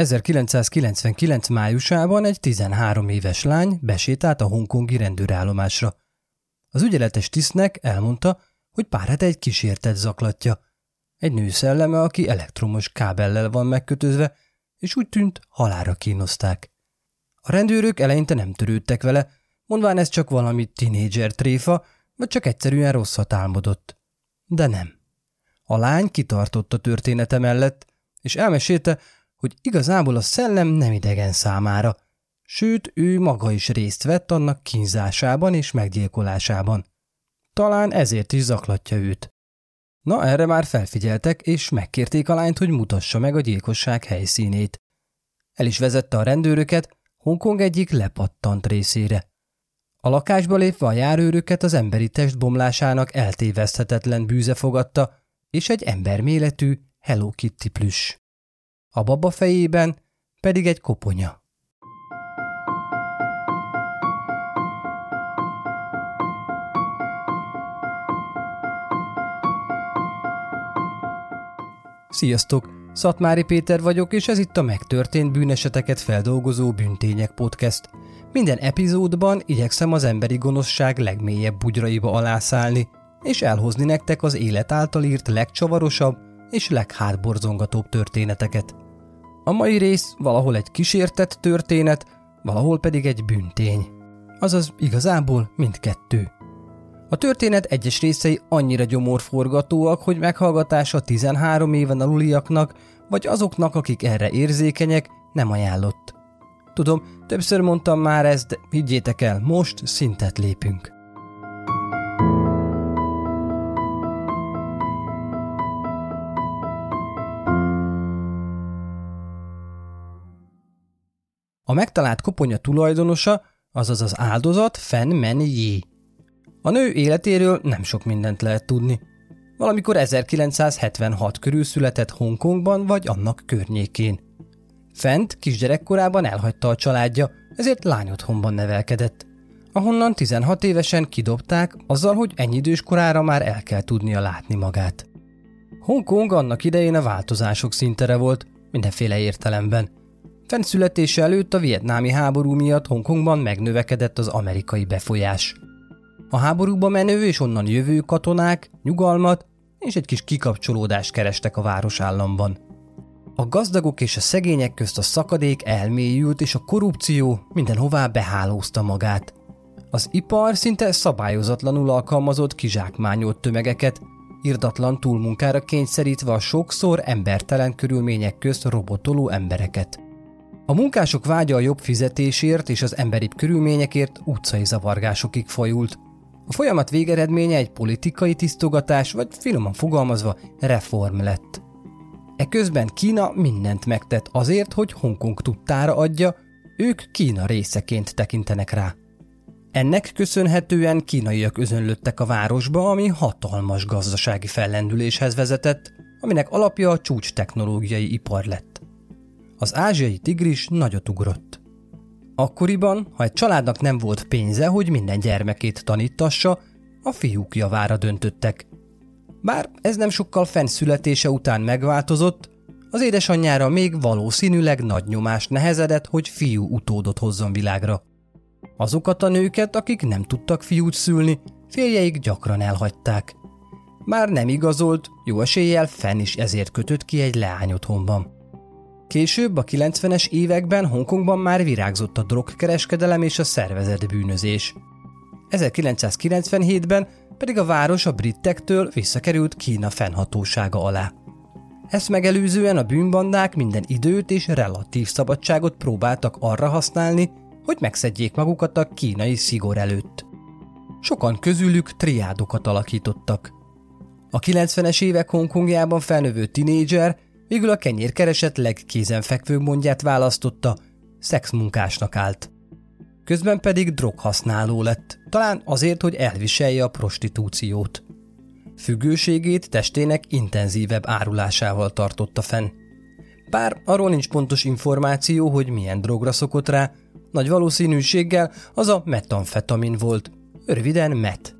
1999 májusában egy 13 éves lány besétált a hongkongi rendőrállomásra. Az ügyeletes tisztnek elmondta, hogy pár hete egy kísértet zaklatja. Egy nő szelleme, aki elektromos kábellel van megkötözve, és úgy tűnt, halára kínozták. A rendőrök eleinte nem törődtek vele, mondván ez csak valami tinédzser tréfa, vagy csak egyszerűen rosszat álmodott. De nem. A lány kitartott a története mellett, és elmesélte, hogy igazából a szellem nem idegen számára, sőt, ő maga is részt vett annak kínzásában és meggyilkolásában. Talán ezért is zaklatja őt. Na, erre már felfigyeltek, és megkérték a lányt, hogy mutassa meg a gyilkosság helyszínét. El is vezette a rendőröket Hongkong egyik lepattant részére. A lakásba lépve a járőröket az emberi test bomlásának eltéveszthetetlen bűze fogadta, és egy emberméletű Hello Kitty plüss. A baba fejében pedig egy koponya. Sziasztok! Szatmári Péter vagyok, és ez itt a megtörtént bűneseteket feldolgozó Bűntények Podcast. Minden epizódban igyekszem az emberi gonoszság legmélyebb bugyraiba alászálni, és elhozni nektek az élet által írt legcsavarosabb és leghátborzongatóbb történeteket. A mai rész valahol egy kísértett történet, valahol pedig egy bűntény. Azaz igazából mindkettő. A történet egyes részei annyira gyomorforgatóak, hogy meghallgatása 13 éven aluliaknak, vagy azoknak, akik erre érzékenyek, nem ajánlott. Tudom, többször mondtam már ezt, de higgyétek el, most szintet lépünk. A megtalált koponya tulajdonosa, azaz az áldozat Fen Men Yi. A nő életéről nem sok mindent lehet tudni. Valamikor 1976 körül született Hongkongban vagy annak környékén. Fent kisgyerekkorában elhagyta a családja, ezért lányotthonban nevelkedett. Ahonnan 16 évesen kidobták, azzal, hogy ennyi idős korára már el kell tudnia látni magát. Hongkong annak idején a változások szintere volt, mindenféle értelemben. Fent születése előtt a vietnámi háború miatt Hongkongban megnövekedett az amerikai befolyás. A háborúba menő és onnan jövő katonák nyugalmat és egy kis kikapcsolódást kerestek a városállamban. A gazdagok és a szegények közt a szakadék elmélyült, és a korrupció mindenhová behálózta magát. Az ipar szinte szabályozatlanul alkalmazott kizsákmányolt tömegeket, irdatlan túlmunkára kényszerítve a sokszor embertelen körülmények közt robotoló embereket. A munkások vágya a jobb fizetésért és az emberibb körülményekért utcai zavargásokig folyult – a folyamat végeredménye egy politikai tisztogatás, vagy finoman fogalmazva reform lett. Eközben Kína mindent megtett azért, hogy Hongkong tudtára adja, ők Kína részeként tekintenek rá. Ennek köszönhetően kínaiak özönlöttek a városba, ami hatalmas gazdasági fellendüléshez vezetett, aminek alapja a csúcs technológiai ipar lett. Az ázsiai tigris nagyot ugrott. Akkoriban, ha egy családnak nem volt pénze, hogy minden gyermekét tanítassa, a fiúk javára döntöttek. Bár ez nem sokkal fenn születése után megváltozott, az édesanyjára még valószínűleg nagy nyomást nehezedett, hogy fiú utódot hozzon világra. Azokat a nőket, akik nem tudtak fiút szülni, férjeik gyakran elhagyták. Már nem igazolt, jó eséllyel fenn is ezért kötött ki egy leány otthonban. Később, a 90-es években Hongkongban már virágzott a drogkereskedelem és a szervezett bűnözés. 1997-ben pedig a város a britektől visszakerült Kína fennhatósága alá. Ezt megelőzően a bűnbandák minden időt és relatív szabadságot próbáltak arra használni, hogy megszedjék magukat a kínai szigor előtt. Sokan közülük triádokat alakítottak. A 90-es évek Hongkongjában felnövő tinédzser Végül a kenyérkereset legkézenfekvőbb mondját választotta, szexmunkásnak állt. Közben pedig droghasználó lett, talán azért, hogy elviselje a prostitúciót. Függőségét testének intenzívebb árulásával tartotta fenn. Bár arról nincs pontos információ, hogy milyen drogra szokott rá, nagy valószínűséggel az a metamfetamin volt, röviden met.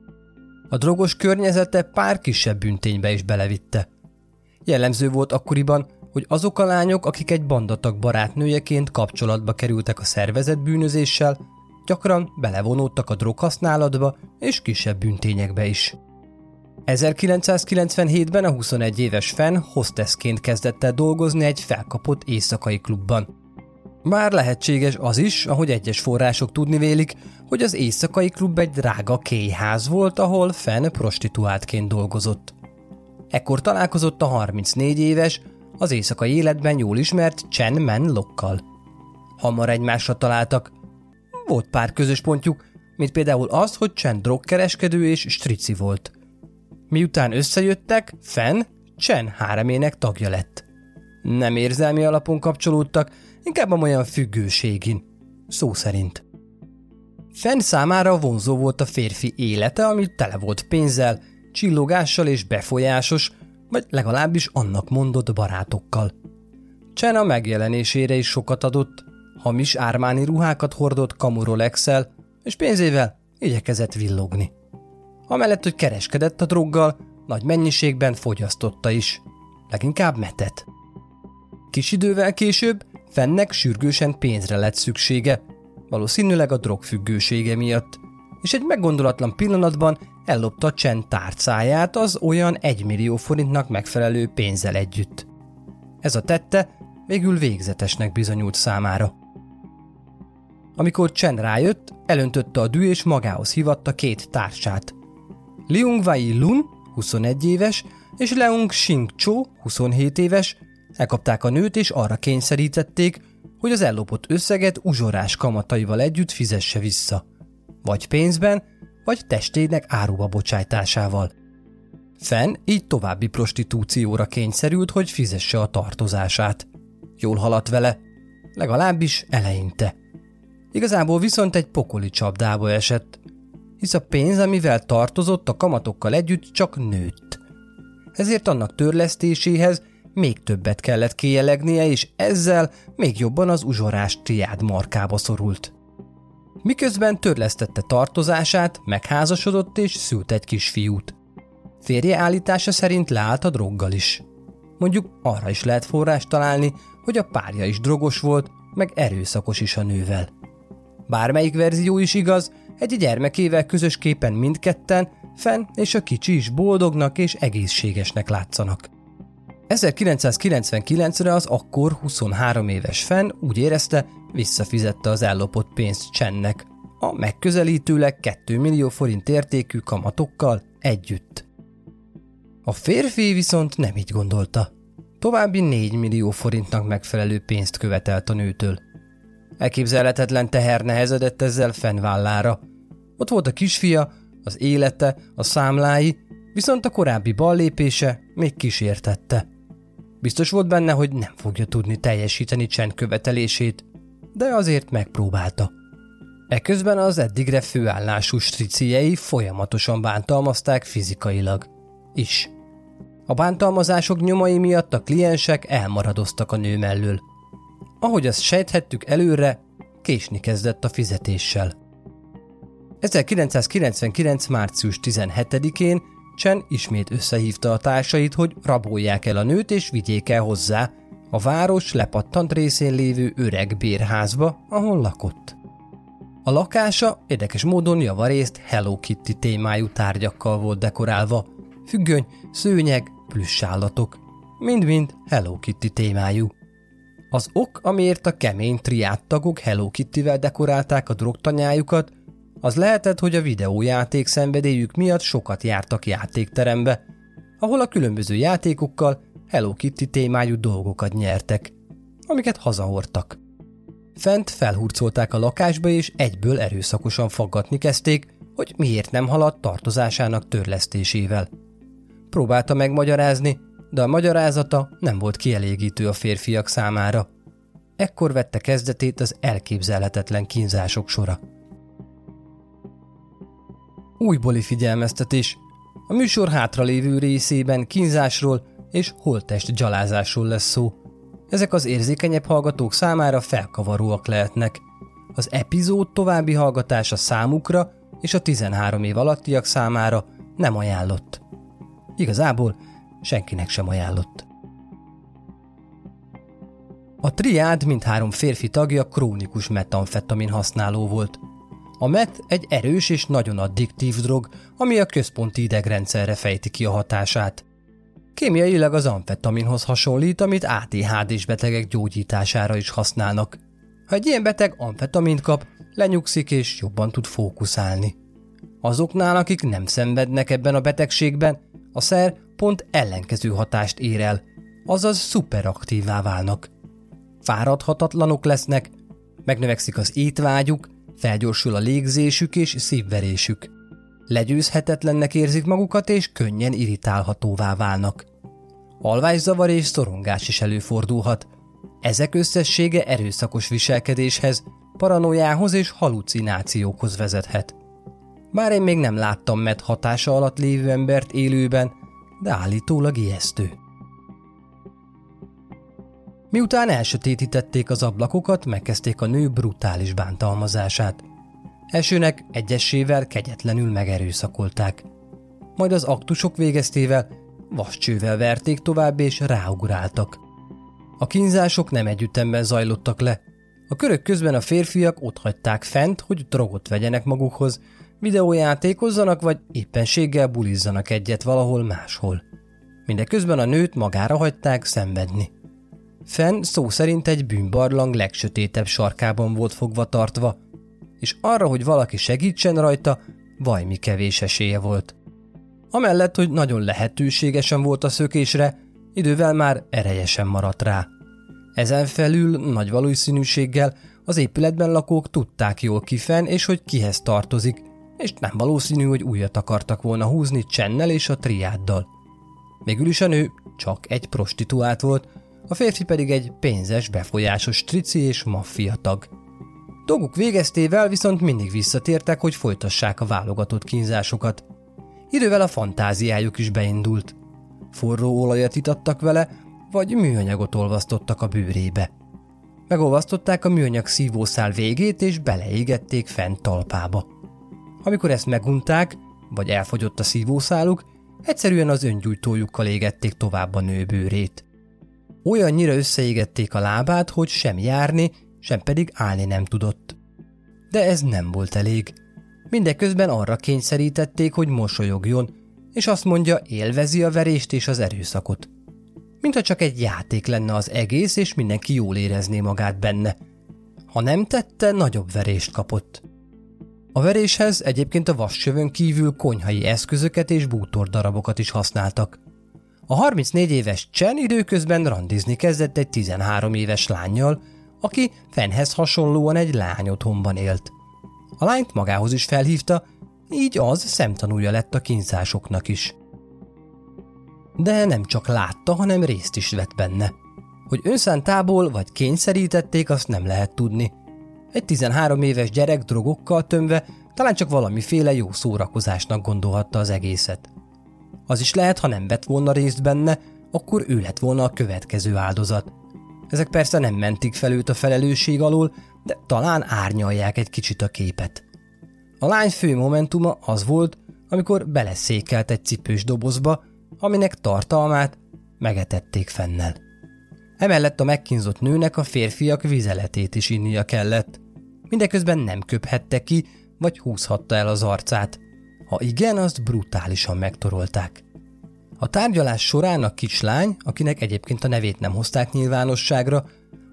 A drogos környezete pár kisebb bünténybe is belevitte – Jellemző volt akkoriban, hogy azok a lányok, akik egy bandatag barátnőjeként kapcsolatba kerültek a szervezet bűnözéssel, gyakran belevonódtak a droghasználatba és kisebb bűntényekbe is. 1997-ben a 21 éves Fenn hostessként kezdett el dolgozni egy felkapott éjszakai klubban. Bár lehetséges az is, ahogy egyes források tudni vélik, hogy az éjszakai klub egy drága kéjház volt, ahol Fenn prostituáltként dolgozott. Ekkor találkozott a 34 éves, az éjszakai életben jól ismert Chen Men Lokkal. Hamar egymásra találtak. Volt pár közös pontjuk, mint például az, hogy Chen drogkereskedő és strici volt. Miután összejöttek, Fenn Chen háremének tagja lett. Nem érzelmi alapon kapcsolódtak, inkább olyan függőségin. Szó szerint. Fenn számára vonzó volt a férfi élete, ami tele volt pénzzel, csillogással és befolyásos, vagy legalábbis annak mondott barátokkal. Chen a megjelenésére is sokat adott, hamis ármáni ruhákat hordott kamurolexel, és pénzével igyekezett villogni. Amellett, hogy kereskedett a droggal, nagy mennyiségben fogyasztotta is, leginkább metet. Kis idővel később Fennek sürgősen pénzre lett szüksége, valószínűleg a drogfüggősége miatt, és egy meggondolatlan pillanatban ellopta Chen tárcáját az olyan egymillió forintnak megfelelő pénzzel együtt. Ez a tette végül végzetesnek bizonyult számára. Amikor Chen rájött, elöntötte a dű és magához hívatta két társát. Liung Wei Lun, 21 éves, és Leung Xing Cho, 27 éves, elkapták a nőt és arra kényszerítették, hogy az ellopott összeget uzsorás kamataival együtt fizesse vissza. Vagy pénzben, vagy testének áruba bocsájtásával. Fenn így további prostitúcióra kényszerült, hogy fizesse a tartozását. Jól haladt vele, legalábbis eleinte. Igazából viszont egy pokoli csapdába esett, hisz a pénz, amivel tartozott a kamatokkal együtt csak nőtt. Ezért annak törlesztéséhez még többet kellett kéjelegnie, és ezzel még jobban az uzsorás triád markába szorult. Miközben törlesztette tartozását, megházasodott és szült egy kisfiút. Férje állítása szerint leállt a droggal is. Mondjuk arra is lehet forrás találni, hogy a párja is drogos volt, meg erőszakos is a nővel. Bármelyik verzió is igaz, egy gyermekével közösképpen mindketten, fenn és a kicsi is boldognak és egészségesnek látszanak. 1999-re az akkor 23 éves Fenn úgy érezte, visszafizette az ellopott pénzt Csennek, a megközelítőleg 2 millió forint értékű kamatokkal együtt. A férfi viszont nem így gondolta. További 4 millió forintnak megfelelő pénzt követelt a nőtől. Elképzelhetetlen teher nehezedett ezzel Fenn vállára. Ott volt a kisfia, az élete, a számlái, viszont a korábbi ballépése még kísértette. Biztos volt benne, hogy nem fogja tudni teljesíteni csend követelését, de azért megpróbálta. Eközben az eddigre főállású striciei folyamatosan bántalmazták fizikailag. Is. A bántalmazások nyomai miatt a kliensek elmaradoztak a nő mellől. Ahogy azt sejthettük előre, késni kezdett a fizetéssel. 1999. március 17-én Chen ismét összehívta a társait, hogy rabolják el a nőt és vigyék el hozzá a város lepattant részén lévő öreg bérházba, ahol lakott. A lakása érdekes módon javarészt Hello Kitty témájú tárgyakkal volt dekorálva, függöny, szőnyeg, plüssállatok, mind-mind Hello Kitty témájú. Az ok, amiért a kemény triádtagok Hello Kitty-vel dekorálták a drogtanyájukat, az lehetett, hogy a videójáték szenvedélyük miatt sokat jártak játékterembe, ahol a különböző játékokkal Hello Kitty témájú dolgokat nyertek, amiket hazahordtak. Fent felhurcolták a lakásba és egyből erőszakosan faggatni kezdték, hogy miért nem haladt tartozásának törlesztésével. Próbálta megmagyarázni, de a magyarázata nem volt kielégítő a férfiak számára. Ekkor vette kezdetét az elképzelhetetlen kínzások sora. Újbóli figyelmeztetés. A műsor hátralévő részében kínzásról és holtest gyalázásról lesz szó. Ezek az érzékenyebb hallgatók számára felkavaróak lehetnek. Az epizód további hallgatása számukra és a 13 év alattiak számára nem ajánlott. Igazából senkinek sem ajánlott. A triád mindhárom férfi tagja krónikus metamfetamin használó volt. A met egy erős és nagyon addiktív drog, ami a központi idegrendszerre fejti ki a hatását. Kémiailag az amfetaminhoz hasonlít, amit ADHD-s betegek gyógyítására is használnak. Ha egy ilyen beteg amfetamint kap, lenyugszik és jobban tud fókuszálni. Azoknál, akik nem szenvednek ebben a betegségben, a szer pont ellenkező hatást ér el, azaz szuperaktívá válnak. Fáradhatatlanok lesznek, megnövekszik az étvágyuk, felgyorsul a légzésük és szívverésük. Legyőzhetetlennek érzik magukat és könnyen irritálhatóvá válnak. Alvászavar és szorongás is előfordulhat. Ezek összessége erőszakos viselkedéshez, paranoiához és halucinációkhoz vezethet. Bár én még nem láttam med hatása alatt lévő embert élőben, de állítólag ijesztő. Miután elsötétítették az ablakokat, megkezdték a nő brutális bántalmazását. Elsőnek egyesével kegyetlenül megerőszakolták. Majd az aktusok végeztével vascsővel verték tovább és ráugráltak. A kínzások nem együttemben zajlottak le. A körök közben a férfiak ott hagyták fent, hogy drogot vegyenek magukhoz, videójátékozzanak vagy éppenséggel bulizzanak egyet valahol máshol. Mindeközben a nőt magára hagyták szenvedni. Fenn szó szerint egy bűnbarlang legsötétebb sarkában volt fogva tartva, és arra, hogy valaki segítsen rajta, vajmi kevés esélye volt. Amellett, hogy nagyon lehetőségesen volt a szökésre, idővel már erejesen maradt rá. Ezen felül nagy valószínűséggel az épületben lakók tudták jól kifen, és hogy kihez tartozik, és nem valószínű, hogy újat akartak volna húzni Csennel és a triáddal. Végül is a nő csak egy prostituált volt, a férfi pedig egy pénzes, befolyásos trici és maffia tag. Dolguk végeztével viszont mindig visszatértek, hogy folytassák a válogatott kínzásokat. Idővel a fantáziájuk is beindult. Forró olajat itattak vele, vagy műanyagot olvasztottak a bőrébe. Megolvasztották a műanyag szívószál végét, és beleégették fent talpába. Amikor ezt megunták, vagy elfogyott a szívószáluk, egyszerűen az öngyújtójukkal égették tovább a nő bőrét. Olyannyira összeégették a lábát, hogy sem járni, sem pedig állni nem tudott. De ez nem volt elég. Mindeközben arra kényszerítették, hogy mosolyogjon, és azt mondja, élvezi a verést és az erőszakot. Mintha csak egy játék lenne az egész, és mindenki jól érezné magát benne. Ha nem tette, nagyobb verést kapott. A veréshez egyébként a vassövön kívül konyhai eszközöket és bútordarabokat is használtak. A 34 éves Chen időközben randizni kezdett egy 13 éves lányjal, aki Fenhez hasonlóan egy lány otthonban élt. A lányt magához is felhívta, így az szemtanúja lett a kínzásoknak is. De nem csak látta, hanem részt is vett benne. Hogy önszántából vagy kényszerítették, azt nem lehet tudni. Egy 13 éves gyerek drogokkal tömve talán csak valamiféle jó szórakozásnak gondolhatta az egészet. Az is lehet, ha nem vett volna részt benne, akkor ő lett volna a következő áldozat. Ezek persze nem mentik fel őt a felelősség alól, de talán árnyalják egy kicsit a képet. A lány fő momentuma az volt, amikor beleszékelt egy cipős dobozba, aminek tartalmát megetették fennel. Emellett a megkínzott nőnek a férfiak vizeletét is innia kellett. Mindeközben nem köphette ki, vagy húzhatta el az arcát. Ha igen, azt brutálisan megtorolták. A tárgyalás során a kislány, akinek egyébként a nevét nem hozták nyilvánosságra,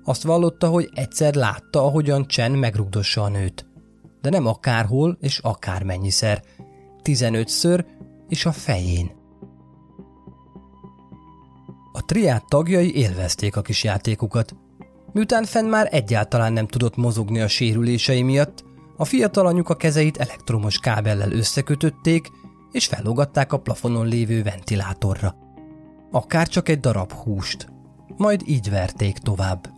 azt vallotta, hogy egyszer látta, ahogyan Chen megrugdossa a nőt. De nem akárhol és akármennyiszer. 15-ször és a fején. A triát tagjai élvezték a kis játékukat. Miután fenn már egyáltalán nem tudott mozogni a sérülései miatt, a fiatal anyuka kezeit elektromos kábellel összekötötték, és fellogatták a plafonon lévő ventilátorra. Akár csak egy darab húst. Majd így verték tovább.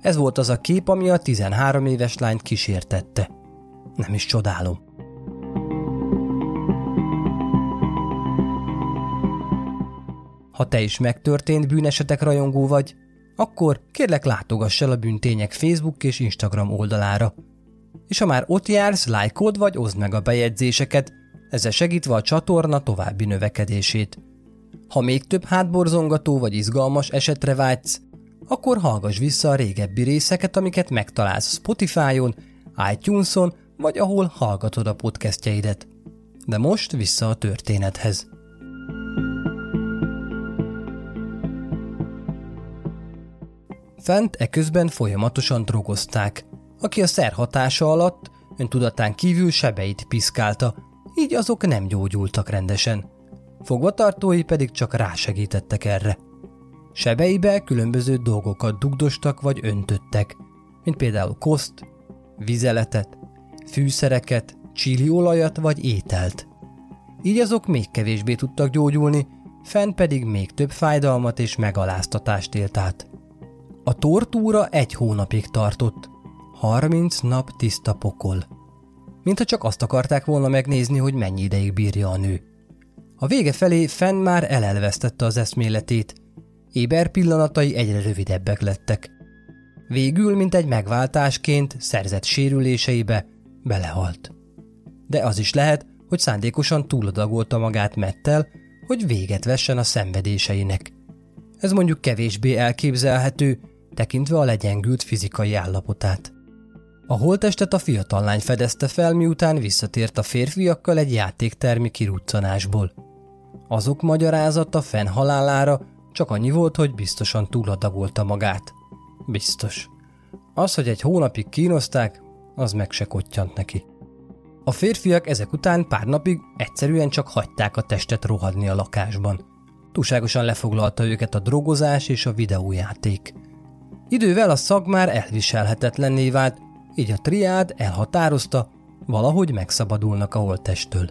Ez volt az a kép, ami a 13 éves lányt kísértette. Nem is csodálom. Ha te is megtörtént bűnesetek rajongó vagy, akkor kérlek látogass el a bűntények Facebook és Instagram oldalára. És ha már ott jársz, lájkod vagy oszd meg a bejegyzéseket, ezzel segítve a csatorna további növekedését. Ha még több hátborzongató vagy izgalmas esetre vágysz, akkor hallgass vissza a régebbi részeket, amiket megtalálsz Spotify-on, iTunes-on, vagy ahol hallgatod a podcastjeidet. De most vissza a történethez. Fent eközben folyamatosan drogozták, aki a szer hatása alatt öntudatán kívül sebeit piszkálta, így azok nem gyógyultak rendesen. Fogvatartói pedig csak rásegítettek erre. Sebeibe különböző dolgokat dugdostak vagy öntöttek, mint például koszt, vizeletet, fűszereket, csíliolajat vagy ételt. Így azok még kevésbé tudtak gyógyulni, fenn pedig még több fájdalmat és megaláztatást élt át. A tortúra egy hónapig tartott. 30 nap tiszta pokol. Mintha csak azt akarták volna megnézni, hogy mennyi ideig bírja a nő. A vége felé Fenn már elelvesztette az eszméletét, éber pillanatai egyre rövidebbek lettek. Végül, mint egy megváltásként szerzett sérüléseibe, belehalt. De az is lehet, hogy szándékosan túladagolta magát mettel, hogy véget vessen a szenvedéseinek. Ez mondjuk kevésbé elképzelhető, tekintve a legyengült fizikai állapotát. A holtestet a fiatal lány fedezte fel, miután visszatért a férfiakkal egy játéktermi kiruccanásból. Azok magyarázata fenn halálára csak annyi volt, hogy biztosan túladagolta magát. Biztos. Az, hogy egy hónapig kínozták, az meg se neki. A férfiak ezek után pár napig egyszerűen csak hagyták a testet rohadni a lakásban. Túlságosan lefoglalta őket a drogozás és a videójáték. Idővel a szag már elviselhetetlenné vált, így a triád elhatározta, valahogy megszabadulnak a holttesttől.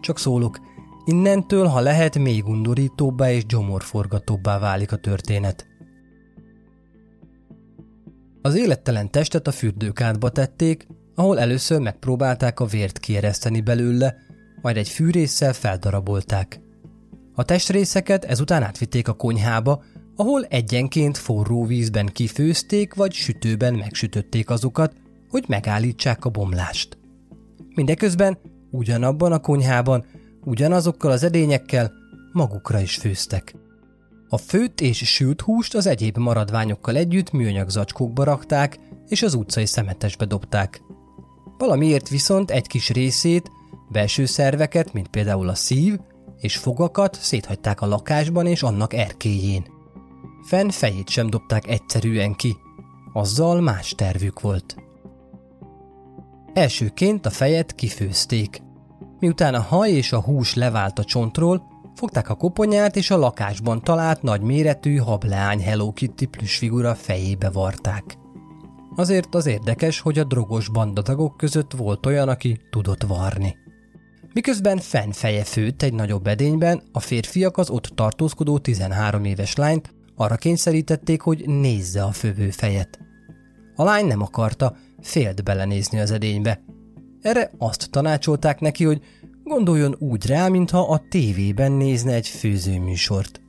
Csak szólok, innentől, ha lehet, még undorítóbbá és gyomorforgatóbbá válik a történet. Az élettelen testet a fürdőkádba tették, ahol először megpróbálták a vért kiereszteni belőle, majd egy fűrészsel feldarabolták. A testrészeket ezután átvitték a konyhába, ahol egyenként forró vízben kifőzték vagy sütőben megsütötték azokat, hogy megállítsák a bomlást. Mindeközben ugyanabban a konyhában, ugyanazokkal az edényekkel magukra is főztek. A főtt és sült húst az egyéb maradványokkal együtt műanyag zacskókba rakták, és az utcai szemetesbe dobták. Valamiért viszont egy kis részét, belső szerveket, mint például a szív, és fogakat széthagyták a lakásban és annak erkélyén. Fenn fejét sem dobták egyszerűen ki, azzal más tervük volt. Elsőként a fejet kifőzték. Miután a haj és a hús levált a csontról, fogták a koponyát és a lakásban talált nagy méretű hableány Hello Kitty plüssfigura fejébe varták. Azért az érdekes, hogy a drogos bandatagok között volt olyan, aki tudott varni. Miközben Fenn feje főtt egy nagyobb edényben, a férfiak az ott tartózkodó 13 éves lányt arra kényszerítették, hogy nézze a fövő fejet. A lány nem akarta, félt belenézni az edénybe. Erre azt tanácsolták neki, hogy gondoljon úgy rá, mintha a tévében nézne egy főzőműsort.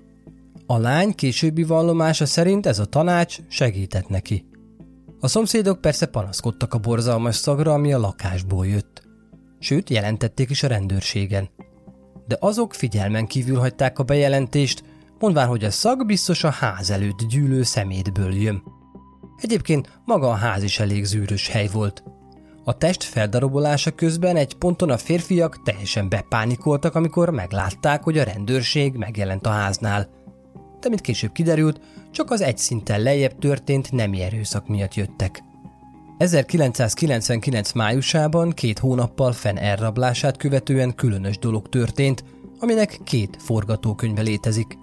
A lány későbbi vallomása szerint ez a tanács segített neki. A szomszédok persze panaszkodtak a borzalmas szagra, ami a lakásból jött. Sőt, jelentették is a rendőrségen. De azok figyelmen kívül hagyták a bejelentést, mondván, hogy a szag biztos a ház előtt gyűlő szemétből jön. Egyébként maga a ház is elég zűrös hely volt. A test feldarabolása közben egy ponton a férfiak teljesen bepánikoltak, amikor meglátták, hogy a rendőrség megjelent a háznál. De mint később kiderült, csak az egy szinten lejjebb történt nemi erőszak miatt jöttek. 1999 májusában, két hónappal fenn elrablását követően különös dolog történt, aminek két forgatókönyve létezik.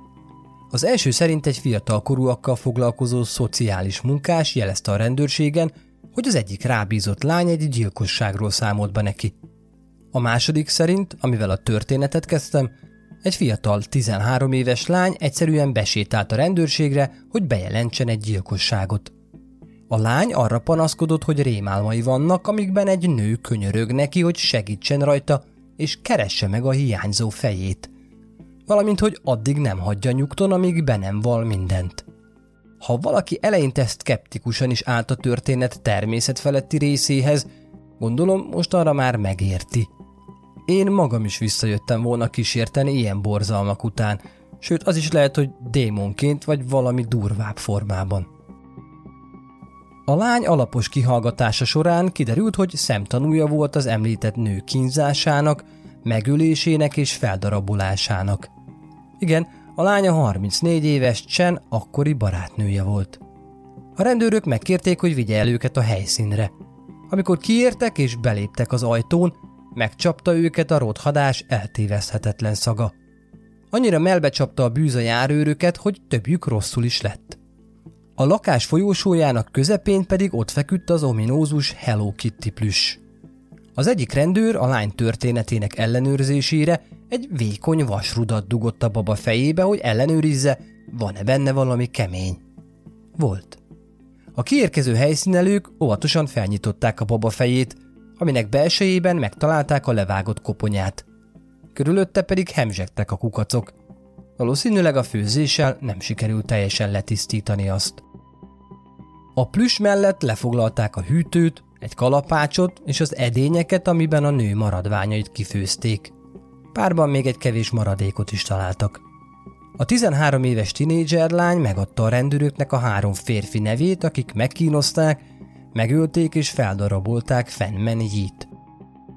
Az első szerint egy fiatal korúakkal foglalkozó szociális munkás jelezte a rendőrségen, hogy az egyik rábízott lány egy gyilkosságról számolt be neki. A második szerint, amivel a történetet kezdtem, egy fiatal 13 éves lány egyszerűen besétált a rendőrségre, hogy bejelentsen egy gyilkosságot. A lány arra panaszkodott, hogy rémálmai vannak, amikben egy nő könyörög neki, hogy segítsen rajta, és keresse meg a hiányzó fejét – valamint hogy addig nem hagyja nyugton, amíg be nem val mindent. Ha valaki eleinte szkeptikusan is állt a történet természetfeletti részéhez, gondolom most arra már megérti. Én magam is visszajöttem volna kísérteni ilyen borzalmak után, Sőt, az is lehet, hogy démonként vagy valami durvább formában. A lány alapos kihallgatása során kiderült, hogy szemtanúja volt az említett nő kínzásának, megölésének és feldarabolásának. Igen, a lánya 34 éves Chen akkori barátnője volt. A rendőrök megkérték, hogy vigye el őket a helyszínre. Amikor kiértek és beléptek az ajtón, megcsapta őket a rothadás eltévezhetetlen szaga. Annyira melbecsapta a bűz a járőröket, hogy többjük rosszul is lett. A lakás folyósójának közepén pedig ott feküdt az ominózus Hello Kitty plüss. Az egyik rendőr a lány történetének ellenőrzésére egy vékony vasrudat dugott a baba fejébe, hogy ellenőrizze, van-e benne valami kemény. Volt. A kiérkező helyszínelők óvatosan felnyitották a baba fejét, aminek belsejében megtalálták a levágott koponyát. Körülötte pedig hemzsegtek a kukacok. Valószínűleg a főzéssel nem sikerült teljesen letisztítani azt. A plüss mellett lefoglalták a hűtőt, egy kalapácsot és az edényeket, amiben a nő maradványait kifőzték. Párban még egy kevés maradékot is találtak. A 13 éves tinédzser lány megadta a rendőröknek a három férfi nevét, akik megkínozták, megölték és feldarabolták Fenmen Yit.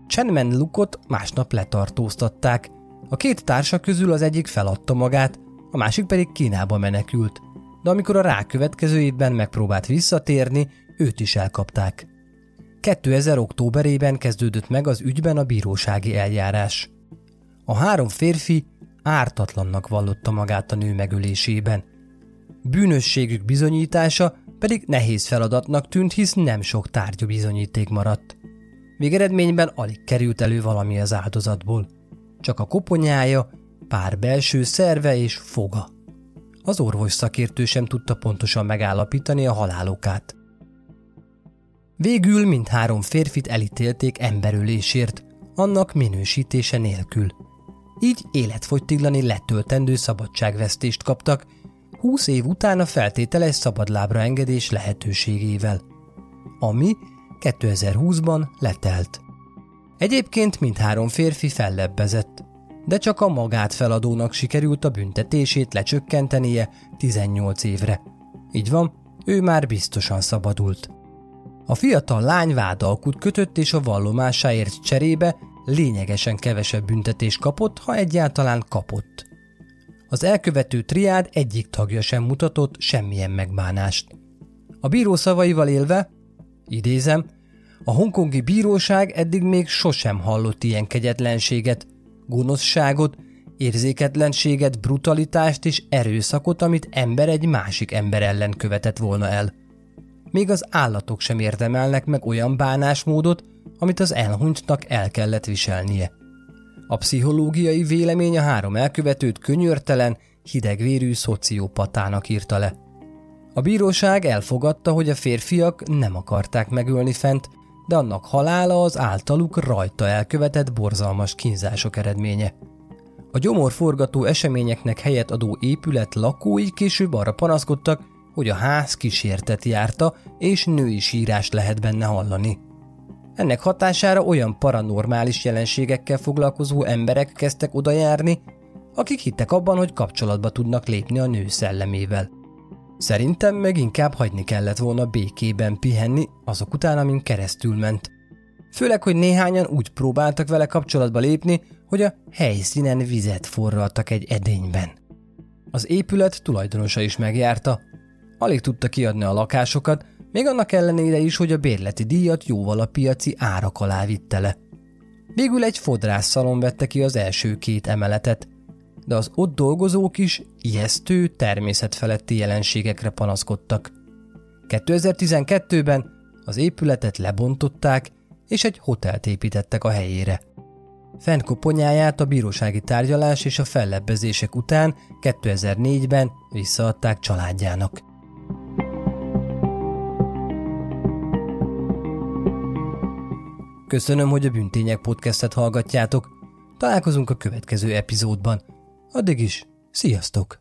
Chenmen Lukot másnap letartóztatták. A két társa közül az egyik feladta magát, a másik pedig Kínába menekült. De amikor a rákövetkező évben megpróbált visszatérni, őt is elkapták. 2000. októberében kezdődött meg az ügyben a bírósági eljárás. A három férfi ártatlannak vallotta magát a nő megölésében. Bűnösségük bizonyítása pedig nehéz feladatnak tűnt, hisz nem sok tárgyú bizonyíték maradt. Végeredményben alig került elő valami az áldozatból. Csak a koponyája, pár belső szerve és foga. Az orvos szakértő sem tudta pontosan megállapítani a halálokát. Végül mindhárom férfit elítélték emberölésért, annak minősítése nélkül. Így életfogytiglani letöltendő szabadságvesztést kaptak, 20 év után a feltételes szabadlábra engedés lehetőségével, ami 2020-ban letelt. Egyébként mindhárom férfi fellebbezett, de csak a magát feladónak sikerült a büntetését lecsökkentenie 18 évre. Így van, ő már biztosan szabadult. A fiatal lány vádalkut kötött és a vallomásáért cserébe lényegesen kevesebb büntetés kapott, ha egyáltalán kapott. Az elkövető triád egyik tagja sem mutatott semmilyen megbánást. A bíró szavaival élve, idézem, a hongkongi bíróság eddig még sosem hallott ilyen kegyetlenséget, gonoszságot, érzéketlenséget, brutalitást és erőszakot, amit ember egy másik ember ellen követett volna el. Még az állatok sem érdemelnek meg olyan bánásmódot, amit az elhunytnak el kellett viselnie. A pszichológiai vélemény a három elkövetőt könyörtelen, hidegvérű szociopatának írta le. A bíróság elfogadta, hogy a férfiak nem akarták megölni fent, de annak halála az általuk rajta elkövetett borzalmas kínzások eredménye. A gyomorforgató eseményeknek helyet adó épület lakói később arra panaszkodtak, hogy a ház kísértet járta, és női sírást lehet benne hallani. Ennek hatására olyan paranormális jelenségekkel foglalkozó emberek kezdtek odajárni, akik hittek abban, hogy kapcsolatba tudnak lépni a nő szellemével. Szerintem meg inkább hagyni kellett volna békében pihenni azok után, amin keresztül ment. Főleg, hogy néhányan úgy próbáltak vele kapcsolatba lépni, hogy a helyszínen vizet forraltak egy edényben. Az épület tulajdonosa is megjárta. Alig tudta kiadni a lakásokat, még annak ellenére is, hogy a bérleti díjat jóval a piaci árak alá vitte le. Végül egy fodrászszalon vette ki az első két emeletet, de az ott dolgozók is ijesztő, természetfeletti jelenségekre panaszkodtak. 2012-ben az épületet lebontották, és egy hotelt építettek a helyére. Fent koponyáját a bírósági tárgyalás és a fellebbezések után 2004-ben visszaadták családjának. Köszönöm, hogy a Bűntények podcastet hallgatjátok. Találkozunk a következő epizódban. Addig is, sziasztok!